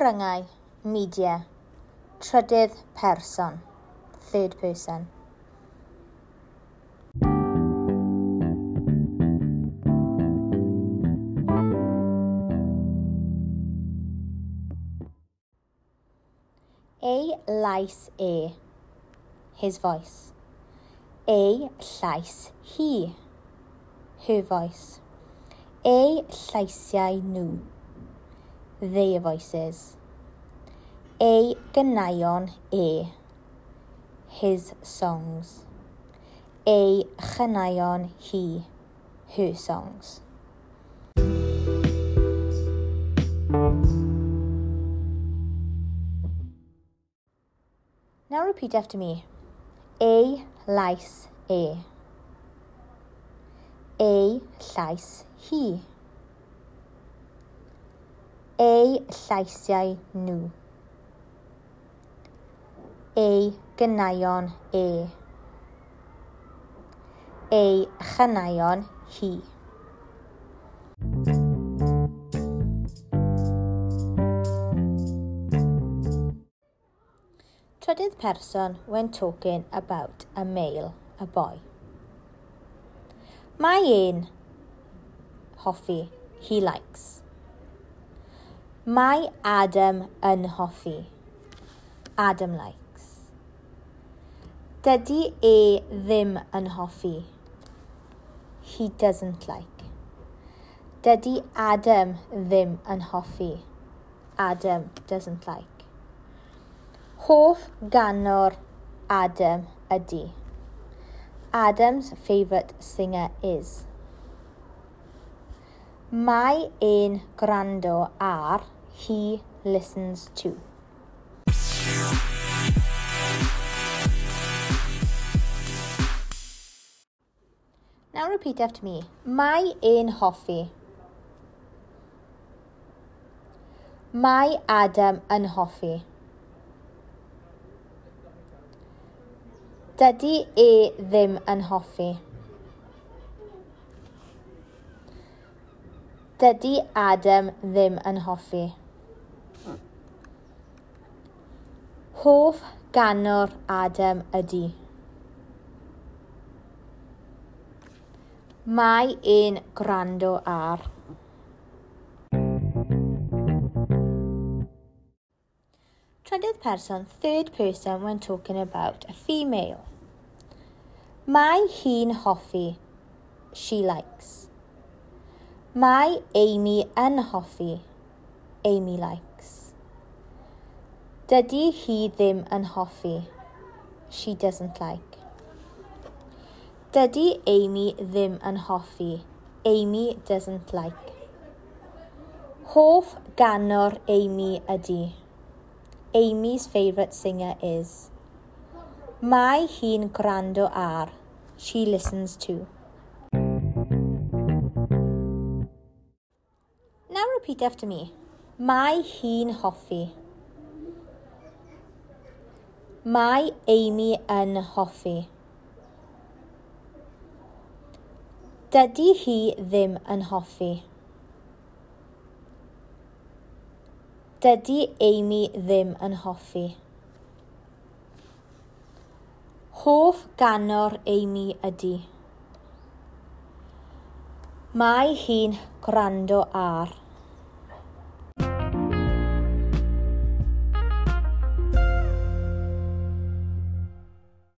cyfryngau, media, trydydd person, third person. A lais A, his voice. A llais hi, her voice. A llaisiau nhw. Their voices. A gynaion e, his songs. A chynaion hi, her songs. Now repeat after me. A lice A. A llais hi. eu llaisiau nhw. Eu ganeuon e. Eu chaneuon hi. Trydydd person when talking about a male, a boy. Mae un hoffi, he likes. Mae Adam yn hoffi. Adam likes. Dydy e ddim yn hoffi. He doesn't like. Dydy Adam ddim yn hoffi. Adam doesn't like. Hoff ganor Adam ydy. Adam's favourite singer is. Mae ein gwrando ar He Listens To. Now repeat after me. Mae ein hoffi. Mae Adam yn hoffi. Dydy e ddim yn hoffi. dydy Adam ddim yn hoffi. Hoff ganwr Adam ydy. Mae un gwrando ar. Trydydd person, third person when talking about a female. Mae hi'n hoffi. She likes. Mae Amy yn hoffi. Amy likes. Dydy hi ddim yn hoffi. She doesn't like. Dydy Amy ddim yn hoffi. Amy doesn't like. Hoff ganor Amy ydy. Amy's favourite singer is. Mae hi'n gwrando ar. She listens to. Repeat after me. Mae hi'n hoffi. Mae Amy yn hoffi. Dydy hi ddim yn hoffi. Dydy Amy ddim yn hoffi. Hoff ganor Amy ydy. Mae hi'n gwrando ar.